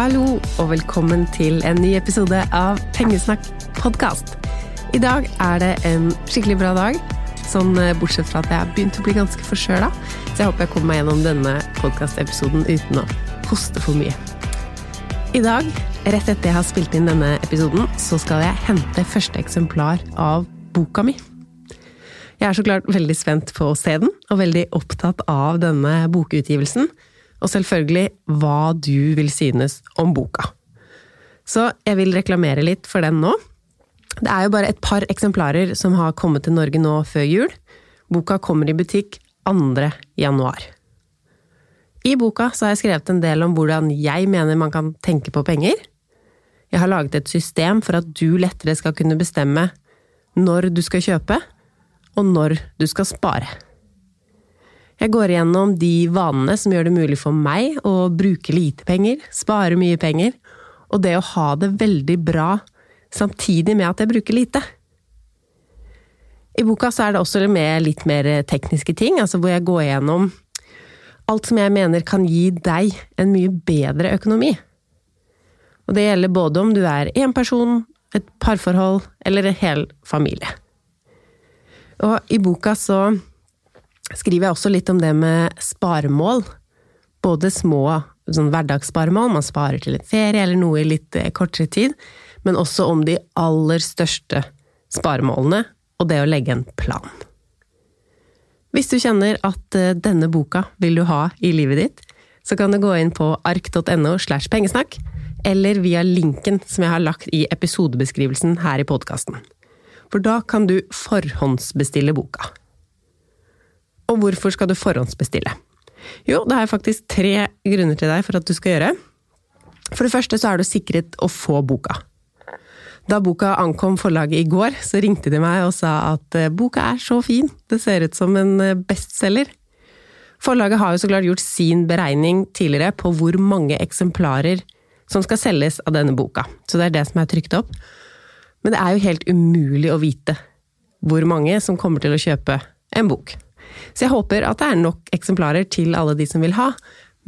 Hallo og velkommen til en ny episode av Pengesnakk podkast. I dag er det en skikkelig bra dag, sånn eh, bortsett fra at jeg har begynt å bli ganske forkjøla. Så jeg håper jeg kommer meg gjennom denne podkastepisoden uten å hoste for mye. I dag, rett etter jeg har spilt inn denne episoden, så skal jeg hente første eksemplar av boka mi. Jeg er så klart veldig spent på å se den, og veldig opptatt av denne bokutgivelsen. Og selvfølgelig hva du vil synes om boka. Så jeg vil reklamere litt for den nå. Det er jo bare et par eksemplarer som har kommet til Norge nå før jul. Boka kommer i butikk 2. januar. I boka har jeg skrevet en del om hvordan jeg mener man kan tenke på penger. Jeg har laget et system for at du lettere skal kunne bestemme når du skal kjøpe, og når du skal spare. Jeg går igjennom de vanene som gjør det mulig for meg å bruke lite penger, spare mye penger, og det å ha det veldig bra samtidig med at jeg bruker lite. I boka så er det også med litt mer tekniske ting, altså hvor jeg går igjennom alt som jeg mener kan gi deg en mye bedre økonomi. Og det gjelder både om du er én person, et parforhold eller en hel familie. Og i boka så skriver jeg også litt om det med sparemål. Både små sånn hverdagssparemål, man sparer til en ferie eller noe i litt kortere tid, men også om de aller største sparemålene og det å legge en plan. Hvis du kjenner at eh, denne boka vil du ha i livet ditt, så kan du gå inn på ark.no slash pengesnakk, eller via linken som jeg har lagt i episodebeskrivelsen her i podkasten. For da kan du forhåndsbestille boka. Og hvorfor skal du forhåndsbestille? Jo, det jeg faktisk tre grunner til deg for at du skal gjøre. For det første så er du sikret å få boka. Da boka ankom forlaget i går, så ringte de meg og sa at eh, boka er så fin, det ser ut som en eh, bestselger. Forlaget har jo så klart gjort sin beregning tidligere på hvor mange eksemplarer som skal selges av denne boka, så det er det som er trykt opp. Men det er jo helt umulig å vite hvor mange som kommer til å kjøpe en bok. Så jeg håper at det er nok eksemplarer til alle de som vil ha,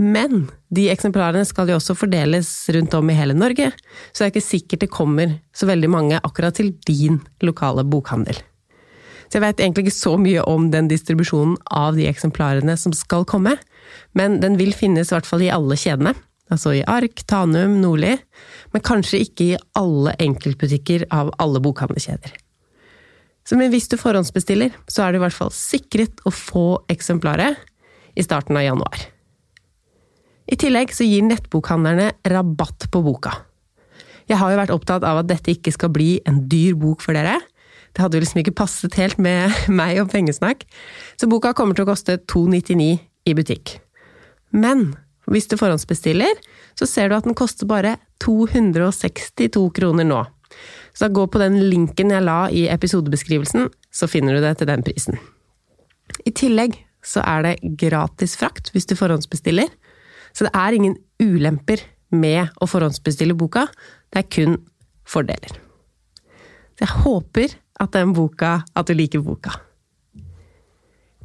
men de eksemplarene skal jo også fordeles rundt om i hele Norge, så det er ikke sikkert det kommer så veldig mange akkurat til din lokale bokhandel. Så jeg vet egentlig ikke så mye om den distribusjonen av de eksemplarene som skal komme, men den vil finnes i hvert fall i alle kjedene. Altså i Ark, Tanum, Nordli, men kanskje ikke i alle enkeltbutikker av alle bokhandelkjeder. Så men hvis du forhåndsbestiller, så er du i hvert fall sikret å få eksemplaret i starten av januar. I tillegg så gir nettbokhandlerne rabatt på boka. Jeg har jo vært opptatt av at dette ikke skal bli en dyr bok for dere. Det hadde jo liksom ikke passet helt med meg og pengesnakk, så boka kommer til å koste 299 i butikk. Men hvis du forhåndsbestiller, så ser du at den koster bare 262 kroner nå. Så gå på den linken jeg la i episodebeskrivelsen, så finner du det til den prisen. I tillegg så er det gratis frakt hvis du forhåndsbestiller, så det er ingen ulemper med å forhåndsbestille boka, det er kun fordeler. Så jeg håper at boka At du liker boka.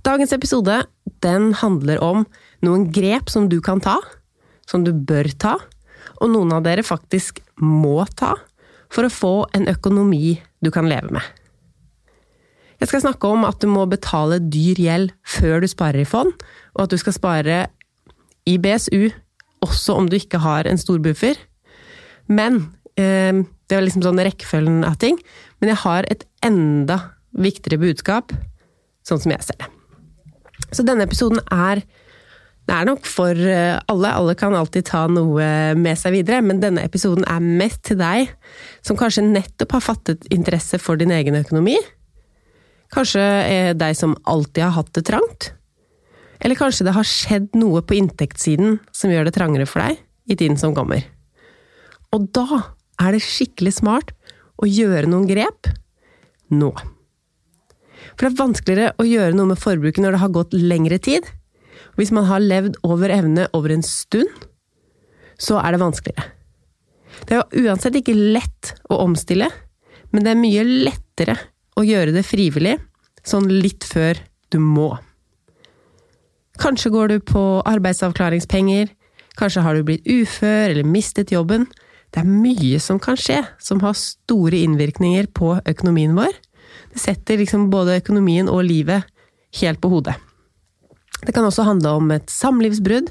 Dagens episode den handler om noen grep som du kan ta, som du bør ta, og noen av dere faktisk må ta, for å få en økonomi du kan leve med. Jeg skal snakke om at du må betale dyr gjeld før du sparer i fond, og at du skal spare i BSU også om du ikke har en stor buffer. Men eh, Det var liksom sånn rekkefølgen av ting. Men jeg har et enda viktigere budskap, sånn som jeg ser det. Så denne episoden er det er nok for eh, alle. Alle kan alltid ta noe med seg videre, men denne episoden er mest til deg som kanskje nettopp har fattet interesse for din egen økonomi. Kanskje er deg som alltid har hatt det trangt. Eller kanskje det har skjedd noe på inntektssiden som gjør det trangere for deg i tiden som kommer. Og da er det skikkelig smart å gjøre noen grep nå. For det er vanskeligere å gjøre noe med forbruket når det har gått lengre tid. Hvis man har levd over evne over en stund, så er det vanskeligere. Det er jo uansett ikke lett å omstille, men det er mye lettere å gjøre det frivillig, sånn litt før du må. Kanskje går du på arbeidsavklaringspenger, Kanskje har du blitt ufør eller mistet jobben. Det er mye som kan skje, som har store innvirkninger på økonomien vår. Det setter liksom både økonomien og livet helt på hodet. Det kan også handle om et samlivsbrudd,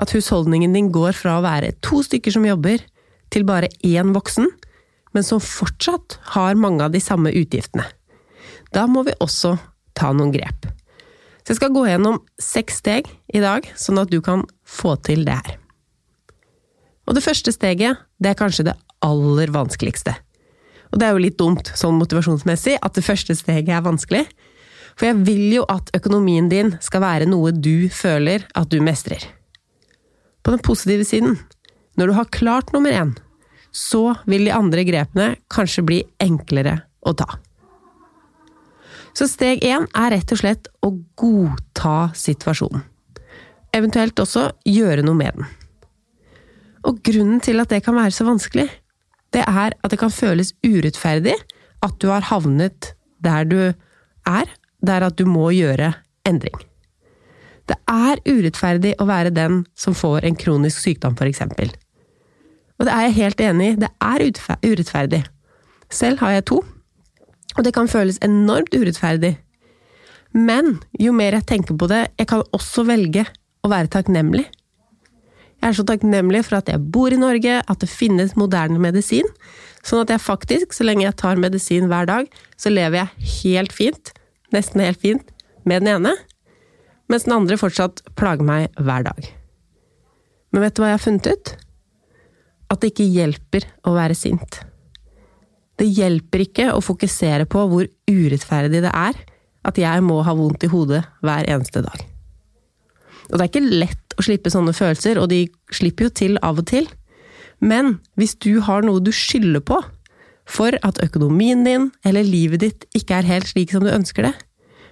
at husholdningen din går fra å være to stykker som jobber, til bare én voksen, men som fortsatt har mange av de samme utgiftene. Da må vi også ta noen grep. Så jeg skal gå gjennom seks steg i dag, sånn at du kan få til det her. Og det første steget, det er kanskje det aller vanskeligste. Og det er jo litt dumt, sånn motivasjonsmessig, at det første steget er vanskelig. For jeg vil jo at økonomien din skal være noe du føler at du mestrer. På den positive siden, når du har klart nummer én, så vil de andre grepene kanskje bli enklere å ta. Så steg én er rett og slett å godta situasjonen. Eventuelt også gjøre noe med den. Og grunnen til at det kan være så vanskelig, det er at det kan føles urettferdig at du har havnet der du er, der at du må gjøre endring. Det er urettferdig å være den som får en kronisk sykdom, eksempel. Og det er jeg helt enig i, det er urettferdig. Selv har jeg to, og det kan føles enormt urettferdig. Men jo mer jeg tenker på det, jeg kan også velge å være takknemlig. Jeg er så takknemlig for at jeg bor i Norge, at det finnes moderne medisin, sånn at jeg faktisk, så lenge jeg tar medisin hver dag, så lever jeg helt fint, nesten helt fint, med den ene, mens den andre fortsatt plager meg hver dag. Men vet du hva jeg har funnet ut? At det ikke hjelper å være sint. Det hjelper ikke å fokusere på hvor urettferdig det er at jeg må ha vondt i hodet hver eneste dag. Og det er ikke lett å slippe sånne følelser, og de slipper jo til av og til. Men hvis du har noe du skylder på for at økonomien din eller livet ditt ikke er helt slik som du ønsker det,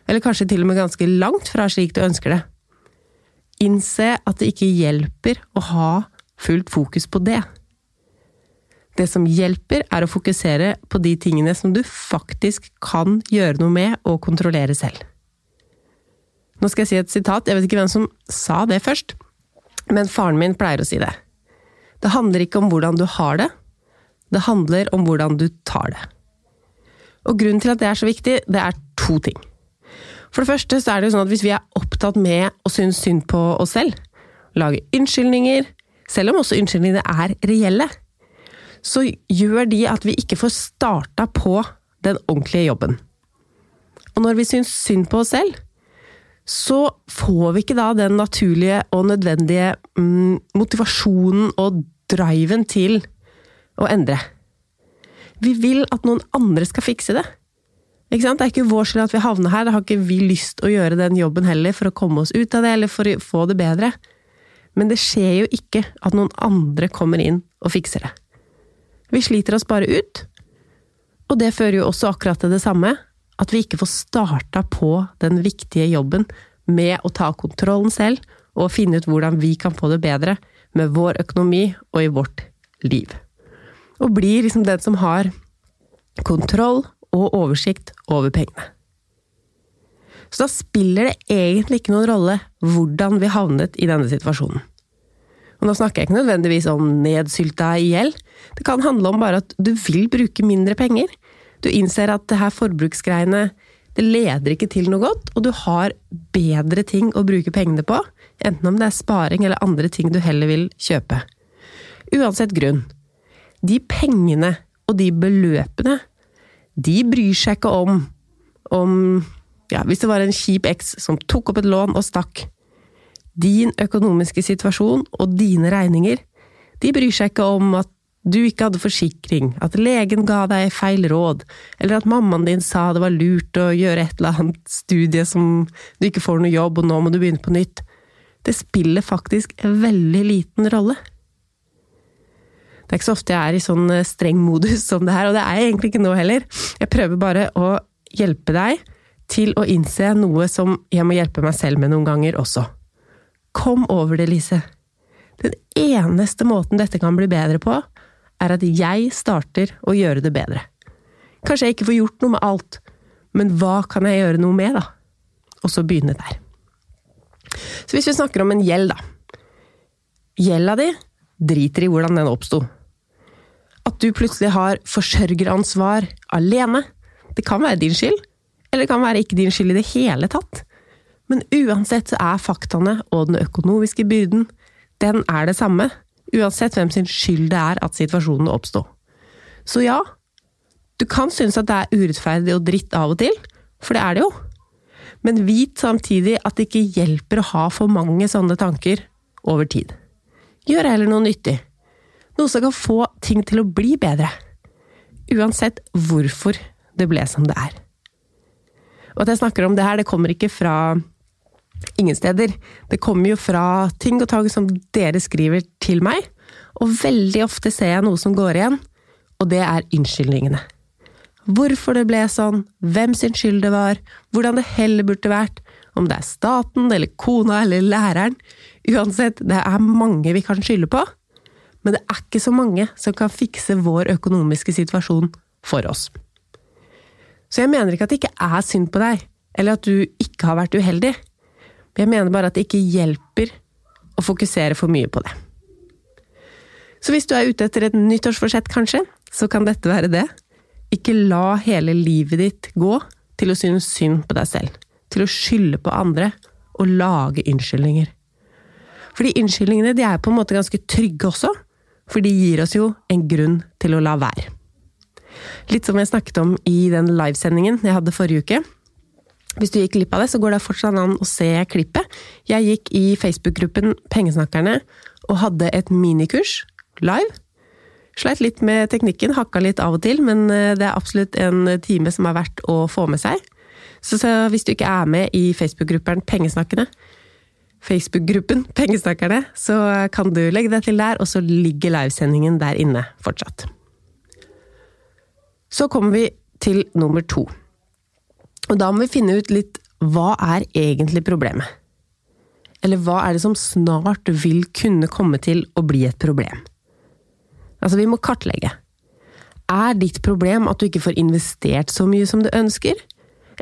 eller kanskje til og med ganske langt fra slik du ønsker det, innse at det ikke hjelper å ha fullt fokus på det. Det som hjelper, er å fokusere på de tingene som du faktisk kan gjøre noe med og kontrollere selv. Nå skal jeg si et sitat, jeg vet ikke hvem som sa det først, men faren min pleier å si det. Det handler ikke om hvordan du har det, det handler om hvordan du tar det. Og grunnen til at det er så viktig, det er to ting. For det første så er det jo sånn at hvis vi er opptatt med å synes synd på oss selv, lage unnskyldninger, selv om også unnskyldningene er reelle, så gjør de at vi ikke får starta på den ordentlige jobben. Og når vi syns synd på oss selv, så får vi ikke da den naturlige og nødvendige mm, motivasjonen og driven til å endre. Vi vil at noen andre skal fikse det. Det er ikke vår skyld at vi havner her, da har ikke vi lyst å gjøre den jobben heller for å komme oss ut av det, eller for å få det bedre. Men det skjer jo ikke at noen andre kommer inn og fikser det. Vi sliter oss bare ut, og det fører jo også akkurat til det samme, at vi ikke får starta på den viktige jobben med å ta kontrollen selv og finne ut hvordan vi kan få det bedre med vår økonomi og i vårt liv. Og bli liksom den som har kontroll og oversikt over pengene. Så da spiller det egentlig ikke noen rolle hvordan vi havnet i denne situasjonen. Og nå snakker jeg ikke nødvendigvis om nedsylta i gjeld, det kan handle om bare at du vil bruke mindre penger, du innser at det her forbruksgreiene det leder ikke til noe godt, og du har bedre ting å bruke pengene på, enten om det er sparing eller andre ting du heller vil kjøpe. Uansett grunn. De pengene og de beløpene, de bryr seg ikke om om ja, hvis det var en kjip eks som tok opp et lån og stakk. Din økonomiske situasjon og dine regninger, de bryr seg ikke om at du ikke hadde forsikring, at legen ga deg feil råd, eller at mammaen din sa det var lurt å gjøre et eller annet studie som du ikke får noe jobb, og nå må du begynne på nytt. Det spiller faktisk en veldig liten rolle. Det er ikke så ofte jeg er i sånn eh, streng modus som det her, og det er jeg egentlig ikke nå heller. Jeg prøver bare å hjelpe deg til å innse noe som jeg må hjelpe meg selv med noen ganger også. Kom over det, Lise. Den eneste måten dette kan bli bedre på, er at jeg starter å gjøre det bedre. Kanskje jeg ikke får gjort noe med alt, men hva kan jeg gjøre noe med, da? Og så begynne der. Så hvis vi snakker om en gjeld, da. gjelda di driter i hvordan den oppsto. At du plutselig har forsørgeransvar alene, det kan være din skyld, eller det kan være ikke din skyld i det hele tatt. Men uansett så er faktaene og den økonomiske byrden, den er det samme, uansett hvem sin skyld det er at situasjonen oppsto. Så ja, du kan synes at det er urettferdig og dritt av og til, for det er det jo. Men vit samtidig at det ikke hjelper å ha for mange sånne tanker over tid. Gjør heller noe nyttig. Noe som kan få ting til å bli bedre. Uansett hvorfor det ble som det er. Og at jeg snakker om det her, det kommer ikke fra ingen steder. Det kommer jo fra ting og tang som dere skriver til meg, og veldig ofte ser jeg noe som går igjen, og det er unnskyldningene. Hvorfor det ble sånn, hvem sin skyld det var, hvordan det heller burde vært, om det er staten eller kona eller læreren. Uansett, det er mange vi kan skylde på, men det er ikke så mange som kan fikse vår økonomiske situasjon for oss. Så jeg mener ikke at det ikke er synd på deg, eller at du ikke har vært uheldig. Jeg mener bare at det ikke hjelper å fokusere for mye på det. Så hvis du er ute etter et nyttårsforsett, kanskje, så kan dette være det. Ikke la hele livet ditt gå til å synes synd på deg selv, til å skylde på andre og lage unnskyldninger. Fordi unnskyldningene de er på en måte ganske trygge også, for de gir oss jo en grunn til å la være. Litt som jeg snakket om i den livesendingen jeg hadde forrige uke. Hvis du gikk glipp av det, så går det fortsatt an å se klippet. Jeg gikk i Facebook-gruppen Pengesnakkerne og hadde et minikurs live Sleit litt med teknikken, hakka litt av og til, men eh, det er absolutt en time som er verdt å få med seg. Så, hvis du ikke er med i Facebook-gruppen Pengesnakkene, Facebook-gruppen Pengesnakkerne, så kan du legge deg til der, og så ligger livesendingen der inne fortsatt. Så kommer vi til nummer to. Og da må vi finne ut litt hva er egentlig problemet? Eller hva er det som snart vil kunne komme til å bli et problem? Altså, vi må kartlegge. Er ditt problem at du ikke får investert så mye som du ønsker?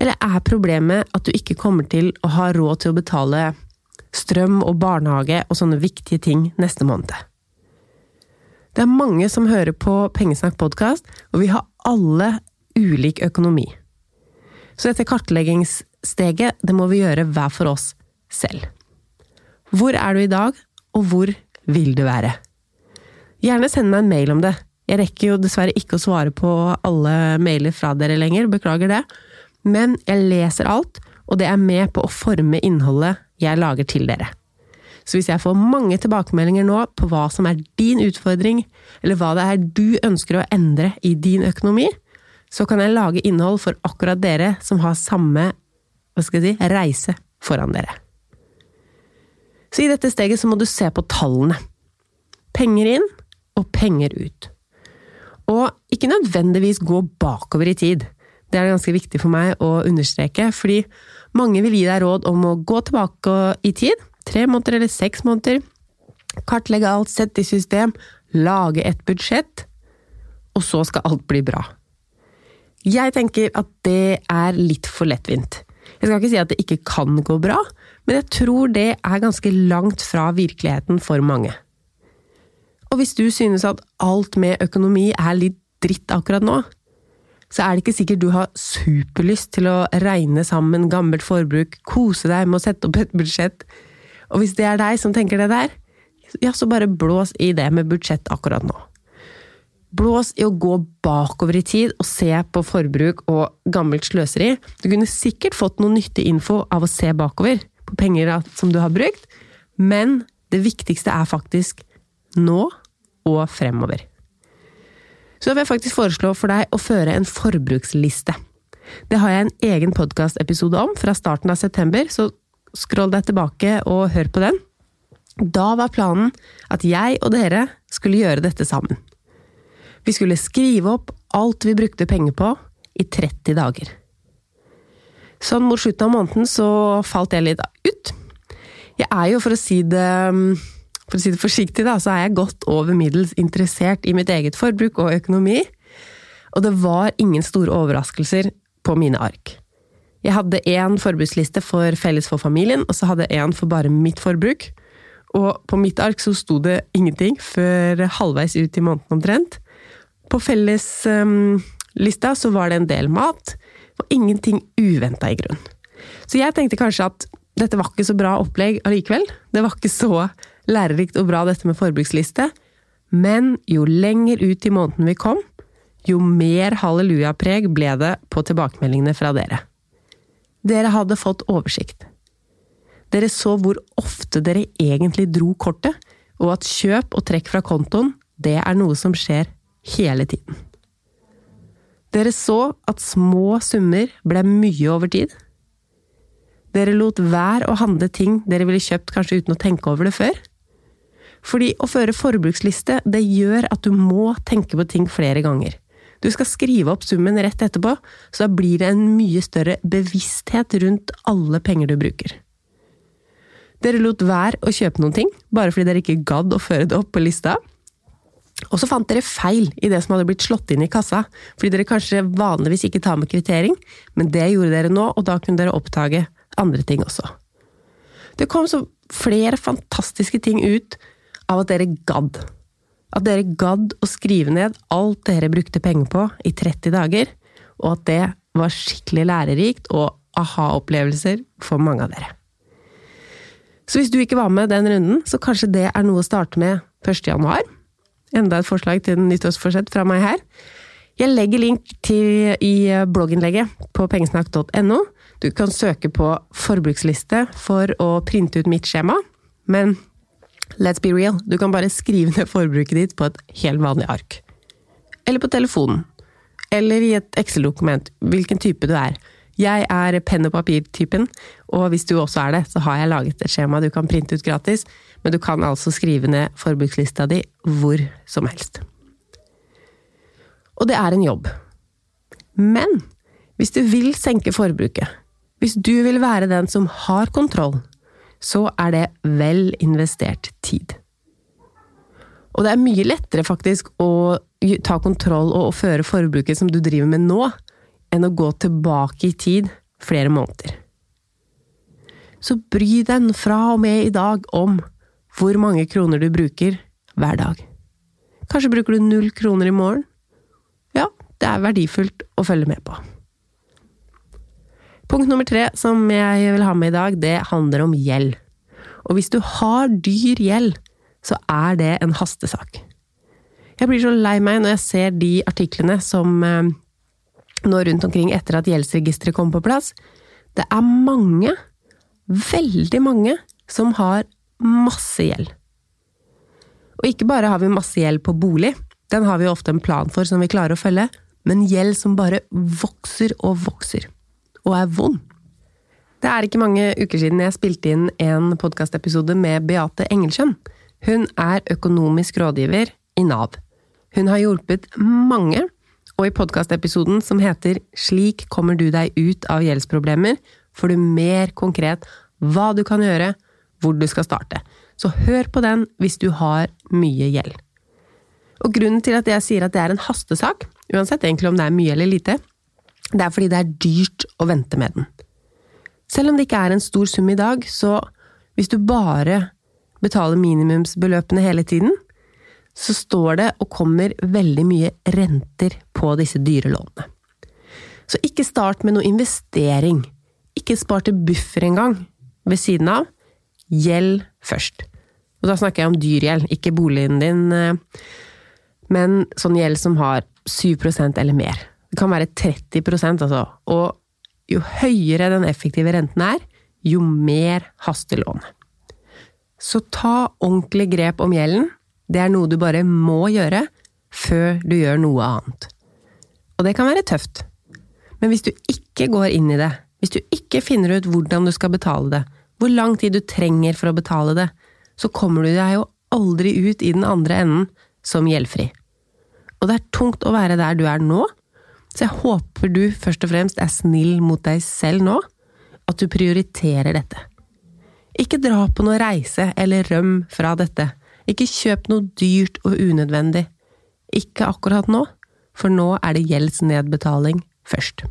Eller er problemet at du ikke kommer til å ha råd til å betale strøm og barnehage og sånne viktige ting neste måned? Det er mange som hører på Pengesnakk podkast, og vi har alle ulik økonomi. Så dette kartleggingssteget, det må vi gjøre hver for oss selv. Hvor er du i dag, og hvor vil du være? Gjerne send meg en mail om det. Jeg rekker jo dessverre ikke å svare på alle mailer fra dere lenger, beklager det. Men jeg leser alt, og det er med på å forme innholdet jeg lager til dere. Så hvis jeg får mange tilbakemeldinger nå på hva som er din utfordring, eller hva det er du ønsker å endre i din økonomi, så kan jeg lage innhold for akkurat dere som har samme hva skal jeg si, reise foran dere. Så i dette steget så må du se på tallene. Penger inn og penger ut. Og ikke nødvendigvis gå bakover i tid. Det er ganske viktig for meg å understreke, fordi mange vil gi deg råd om å gå tilbake i tid, tre måneder eller seks måneder, kartlegge alt, sette i system, lage et budsjett, og så skal alt bli bra. Jeg tenker at det er litt for lettvint. Jeg skal ikke si at det ikke kan gå bra, men jeg tror det er ganske langt fra virkeligheten for mange. Og hvis du synes at alt med økonomi er litt dritt akkurat nå, så er det ikke sikkert du har superlyst til å regne sammen gammelt forbruk, kose deg med å sette opp et budsjett. Og hvis det er deg som tenker det der, ja, så bare blås i det med budsjett akkurat nå. Blås i å gå bakover i tid og se på forbruk og gammelt sløseri. Du kunne sikkert fått noe nyttig info av å se bakover på penger som du har brukt, men det viktigste er faktisk nå og fremover. Så vil jeg faktisk foreslå for deg å føre en forbruksliste. Det har jeg en egen podkastepisode om fra starten av september, så skroll deg tilbake og hør på den. Da var planen at jeg og dere skulle gjøre dette sammen. Vi skulle skrive opp alt vi brukte penger på i 30 dager. Sånn mot slutten av måneden så falt jeg litt ut. Jeg er jo, for å si det for å si det forsiktig, da, så er jeg godt over middels interessert i mitt eget forbruk og økonomi, og det var ingen store overraskelser på mine ark. Jeg hadde én forbruksliste for felles for familien, og så hadde jeg én for bare mitt forbruk. Og på mitt ark så sto det ingenting før halvveis ut i måneden omtrent. På felleslista um, så var det en del mat, og ingenting uventa i grunn. Så jeg tenkte kanskje at dette var ikke så bra opplegg allikevel. Det var ikke så lærerikt og bra dette med forbruksliste. Men jo lenger ut i måneden vi kom, jo mer hallelujapreg ble det på tilbakemeldingene fra dere. Dere hadde fått oversikt. Dere så hvor ofte dere egentlig dro kortet, og at kjøp og trekk fra kontoen, det er noe som skjer hele tiden. Dere så at små summer ble mye over tid. Dere lot være å handle ting dere ville kjøpt kanskje uten å tenke over det før. Fordi å føre forbruksliste, det gjør at du må tenke på ting flere ganger. Du skal skrive opp summen rett etterpå, så da blir det en mye større bevissthet rundt alle penger du bruker. Dere lot være å kjøpe noen ting, bare fordi dere ikke gadd å føre det opp på lista. Og så fant dere feil i det som hadde blitt slått inn i kassa, fordi dere kanskje vanligvis ikke tar med kvittering, men det gjorde dere nå, og da kunne dere oppdage andre ting også. Det kom så flere fantastiske ting ut av at dere gadd. At dere gadd å skrive ned alt dere brukte penger på i 30 dager, og at det var skikkelig lærerikt og aha-opplevelser for mange av dere. Så hvis du ikke var med den runden, så kanskje det er noe å starte med 1. januar. Enda et forslag til nyttårsforsett fra meg her. Jeg legger link til i blogginnlegget på pengesnakk.no. Du kan søke på forbruksliste for å printe ut mitt skjema, men let's be real, du kan bare skrive ned forbruket ditt på et helt vanlig ark. Eller på telefonen. Eller i et Excel-dokument, hvilken type du er. Jeg er penn og papir-typen, og hvis du også er det, så har jeg laget et skjema du kan printe ut gratis, men du kan altså skrive ned forbrukslista di hvor som helst. Og det er en jobb. Men hvis du vil senke forbruket, hvis du vil være den som har kontroll, så er det vel investert tid. Og det er mye lettere faktisk å ta kontroll og føre forbruket som du driver med nå, enn å gå tilbake i tid flere måneder. Så bry deg fra og med i dag om hvor mange kroner du bruker hver dag. Kanskje bruker du null kroner i morgen? Ja, det er verdifullt å følge med på. Punkt nummer tre som jeg vil ha med i dag, det handler om gjeld. Og hvis du har dyr gjeld, så er det en hastesak. Jeg blir så lei meg når jeg ser de artiklene som eh, nå rundt omkring etter at gjeldsregisteret kom på plass. Det er mange, veldig mange, som har masse gjeld. Og ikke bare har vi masse gjeld på bolig, den har vi ofte en plan for som vi klarer å følge, men gjeld som bare vokser og vokser, og er vond. Det er ikke mange uker siden jeg spilte inn en podkastepisode med Beate Engelskjønn. Hun er økonomisk rådgiver i Nav. Hun har hjulpet mange og i podkastepisoden som heter Slik kommer du deg ut av gjeldsproblemer, får du mer konkret hva du kan gjøre, hvor du skal starte. Så hør på den hvis du har mye gjeld. Og grunnen til at jeg sier at det er en hastesak, uansett egentlig om det er mye eller lite, det er fordi det er dyrt å vente med den. Selv om det ikke er en stor sum i dag, så hvis du bare betaler minimumsbeløpene hele tiden, så står det og kommer veldig mye renter på disse dyre lånene. Så ikke start med noe investering. Ikke spar til buffer engang ved siden av. Gjeld først. Og da snakker jeg om dyr gjeld, ikke boligen din, eh, men sånn gjeld som har 7% eller mer. Det kan være 30 altså. Og jo høyere den effektive renten er, jo mer haster lånet. Så ta ordentlig grep om gjelden, det er noe du bare må gjøre før du gjør noe annet. Og det kan være tøft. Men hvis du ikke går inn i det, hvis du ikke finner ut hvordan du skal betale det, hvor lang tid du trenger for å betale det, så kommer du deg jo aldri ut i den andre enden som gjeldfri. Og det er tungt å være der du er nå, så jeg håper du først og fremst er snill mot deg selv nå, at du prioriterer dette. Ikke dra på noe reise eller røm fra dette ikke kjøp noe dyrt og unødvendig. Ikke akkurat nå, for nå er det gjeldsnedbetaling først.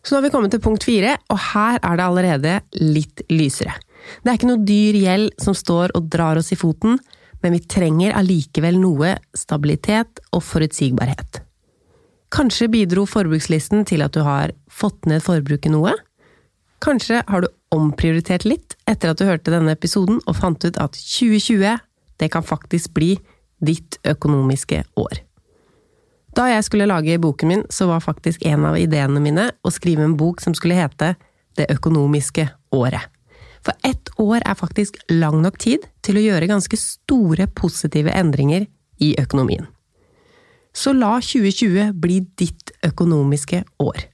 Så nå har vi kommet til punkt fire, og her er det allerede litt lysere. Det er ikke noe dyr gjeld som står og drar oss i foten, men vi trenger allikevel noe stabilitet og forutsigbarhet. Kanskje bidro forbrukslisten til at du har fått ned forbruket noe? Kanskje har du omprioritert litt etter at du hørte denne episoden og fant ut at 2020, det kan faktisk bli ditt økonomiske år. Da jeg skulle lage boken min, så var faktisk en av ideene mine å skrive en bok som skulle hete Det økonomiske året. For ett år er faktisk lang nok tid til å gjøre ganske store positive endringer i økonomien. Så la 2020 bli ditt økonomiske år.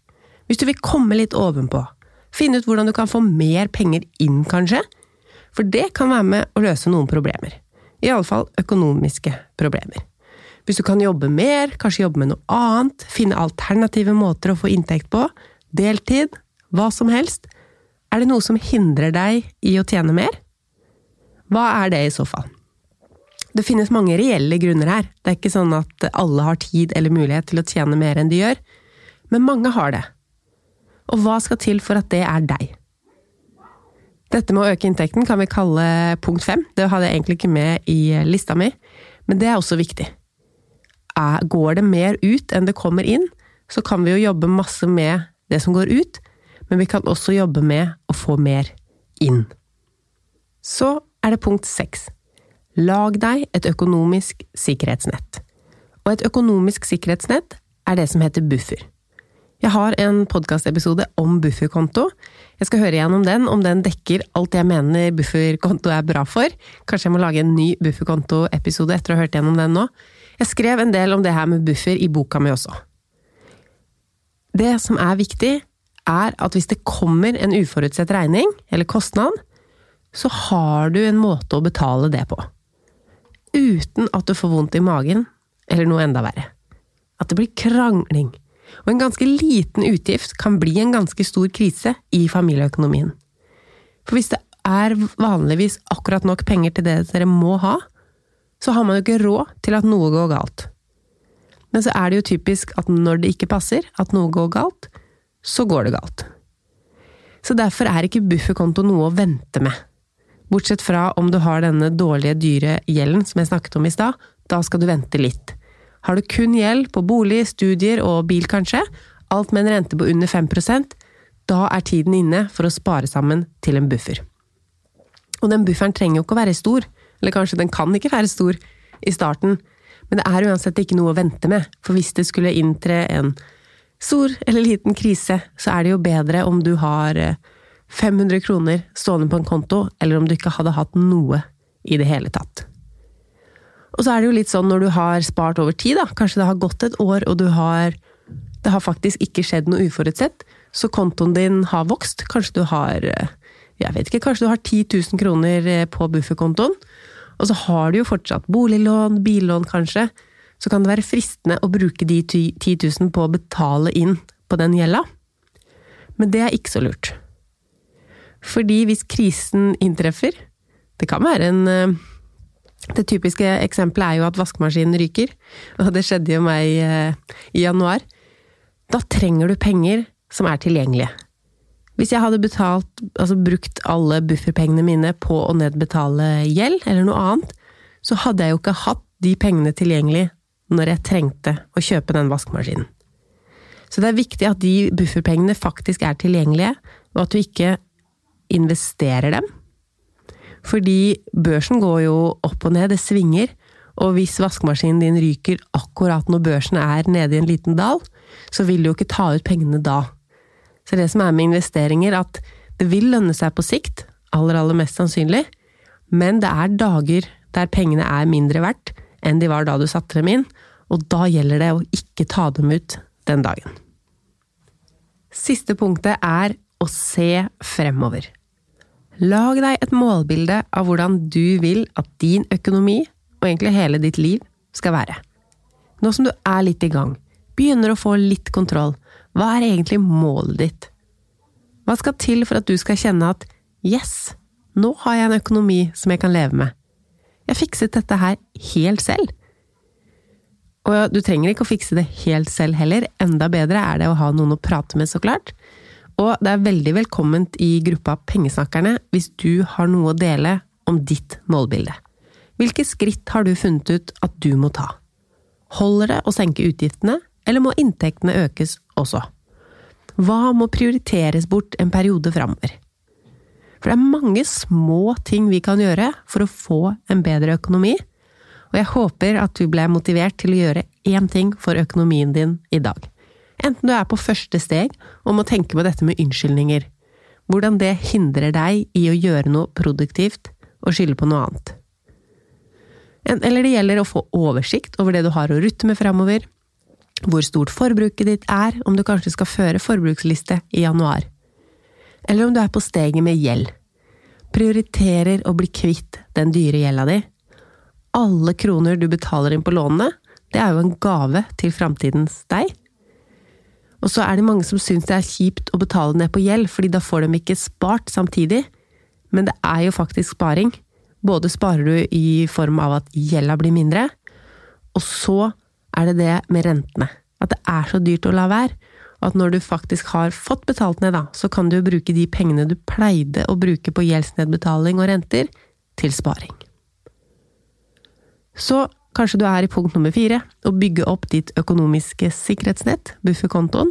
Hvis du vil komme litt ovenpå, finne ut hvordan du kan få mer penger inn, kanskje, for det kan være med å løse noen problemer. I alle fall økonomiske problemer. Hvis du kan jobbe mer, kanskje jobbe med noe annet, finne alternative måter å få inntekt på, deltid, hva som helst, er det noe som hindrer deg i å tjene mer? Hva er det i så fall? Det finnes mange reelle grunner her, det er ikke sånn at alle har tid eller mulighet til å tjene mer enn de gjør, men mange har det. Og hva skal til for at det er deg? Dette med å øke inntekten kan vi kalle punkt fem, det hadde jeg egentlig ikke med i lista mi, men det er også viktig. Går det mer ut enn det kommer inn, så kan vi jo jobbe masse med det som går ut, men vi kan også jobbe med å få mer inn. Så er det punkt seks. Lag deg et økonomisk sikkerhetsnett. Og et økonomisk sikkerhetsnett er det som heter buffer. Jeg har en podkastepisode om bufferkonto. Jeg skal høre gjennom den, om den dekker alt jeg mener bufferkonto er bra for. Kanskje jeg må lage en ny bufferkontoepisode etter å ha hørt gjennom den nå. Jeg skrev en del om det her med buffer i boka mi også. Det som er viktig, er at hvis det kommer en uforutsett regning, eller kostnad, så har du en måte å betale det på uten at du får vondt i magen, eller noe enda verre. At det blir krangling. Og en ganske liten utgift kan bli en ganske stor krise i familieøkonomien. For hvis det er vanligvis akkurat nok penger til det dere må ha, så har man jo ikke råd til at noe går galt. Men så er det jo typisk at når det ikke passer, at noe går galt, så går det galt. Så derfor er ikke bufferkonto noe å vente med. Bortsett fra om du har denne dårlige, dyre gjelden som jeg snakket om i stad, da skal du vente litt. Har du kun gjeld på bolig, studier og bil kanskje, alt med en rente på under 5% da er tiden inne for å spare sammen til en buffer. Og den bufferen trenger jo ikke å være stor, eller kanskje den kan ikke være stor i starten, men det er uansett ikke noe å vente med, for hvis det skulle inntre en stor eller liten krise, så er det jo bedre om du har eh, 500 kroner stående på en konto, eller om du ikke hadde hatt noe i det hele tatt. Og så er det jo litt sånn når du har spart over tid, da, kanskje det har gått et år, og du har det har faktisk ikke skjedd noe uforutsett, så kontoen din har vokst. Kanskje du har jeg vet ikke, kanskje du har 10 000 kroner på bufferkontoen, og så har du jo fortsatt boliglån, billån kanskje, så kan det være fristende å bruke de 10 000 på å betale inn på den gjelda. Men det er ikke så lurt. Fordi hvis krisen inntreffer Det kan være en eh, Det typiske eksempelet er jo at vaskemaskinen ryker, og det skjedde jo meg eh, i januar. Da trenger du penger som er tilgjengelige. Hvis jeg hadde betalt, altså brukt alle bufferpengene mine på å nedbetale gjeld, eller noe annet, så hadde jeg jo ikke hatt de pengene tilgjengelig når jeg trengte å kjøpe den vaskemaskinen. Så det er viktig at de bufferpengene faktisk er tilgjengelige, og at du ikke investerer dem. Fordi børsen går jo opp og ned, det svinger. Og hvis vaskemaskinen din ryker akkurat når børsen er nede i en liten dal, så vil du jo ikke ta ut pengene da. Så det som er med investeringer, at det vil lønne seg på sikt, aller, aller mest sannsynlig, men det er dager der pengene er mindre verdt enn de var da du satte dem inn, og da gjelder det å ikke ta dem ut den dagen. Siste punktet er å se fremover. Lag deg et målbilde av hvordan du vil at din økonomi, og egentlig hele ditt liv, skal være. Nå som du er litt i gang, begynner å få litt kontroll, hva er egentlig målet ditt? Hva skal til for at du skal kjenne at yes, nå har jeg en økonomi som jeg kan leve med. Jeg fikset dette her helt selv. Og du trenger ikke å fikse det helt selv heller, enda bedre er det å ha noen å prate med, så klart. Og det er veldig velkomment i gruppa Pengesnakkerne hvis du har noe å dele om ditt målbilde. Hvilke skritt har du funnet ut at du må ta? Holder det å senke utgiftene, eller må inntektene økes også? Hva må prioriteres bort en periode framover? For det er mange små ting vi kan gjøre for å få en bedre økonomi, og jeg håper at du ble motivert til å gjøre én ting for økonomien din i dag. Enten du er på første steg og må tenke på dette med unnskyldninger, hvordan det hindrer deg i å gjøre noe produktivt og skylde på noe annet. Eller det gjelder å få oversikt over det du har å rutte med framover, hvor stort forbruket ditt er, om du kanskje skal føre forbruksliste i januar. Eller om du er på steget med gjeld. Prioriterer å bli kvitt den dyre gjelda di. Alle kroner du betaler inn på lånene, det er jo en gave til framtidens deg. Og så er det mange som syns det er kjipt å betale ned på gjeld, fordi da får de ikke spart samtidig. Men det er jo faktisk sparing. Både sparer du i form av at gjelda blir mindre, og så er det det med rentene. At det er så dyrt å la være. At når du faktisk har fått betalt ned, da, så kan du bruke de pengene du pleide å bruke på gjeldsnedbetaling og renter, til sparing. Så kanskje du er i punkt nummer fire, å bygge opp ditt økonomiske sikkerhetsnett, bufferkontoen.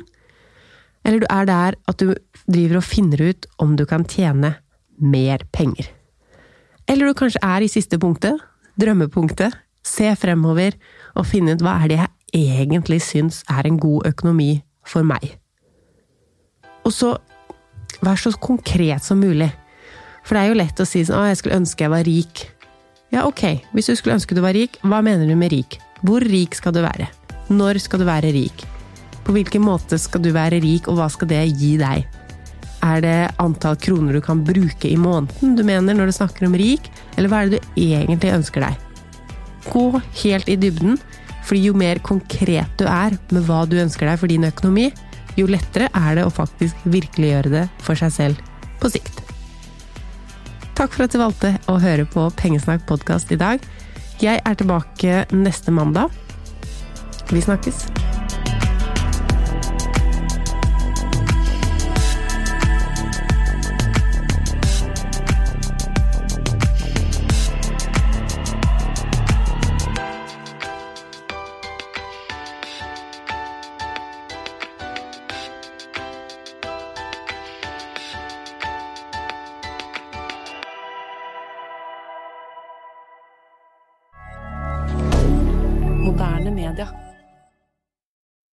Eller du er der at du driver og finner ut om du kan tjene mer penger. Eller du kanskje er i siste punktet, drømmepunktet, se fremover og finne ut hva er det jeg egentlig syns er en god økonomi for meg. Og så vær så konkret som mulig. For det er jo lett å si sånn 'Å, jeg skulle ønske jeg var rik'. Ja, ok, hvis du skulle ønske du var rik, hva mener du med rik? Hvor rik skal du være? Når skal du være rik? På hvilken måte skal du være rik, og hva skal det gi deg? Er det antall kroner du kan bruke i måneden du mener når du snakker om rik, eller hva er det du egentlig ønsker deg? Gå helt i dybden, fordi jo mer konkret du er med hva du ønsker deg for din økonomi, jo lettere er det å faktisk virkeliggjøre det for seg selv på sikt. Takk for at du valgte å høre på Pengesnakk podkast i dag. Jeg er tilbake neste mandag. Vi snakkes.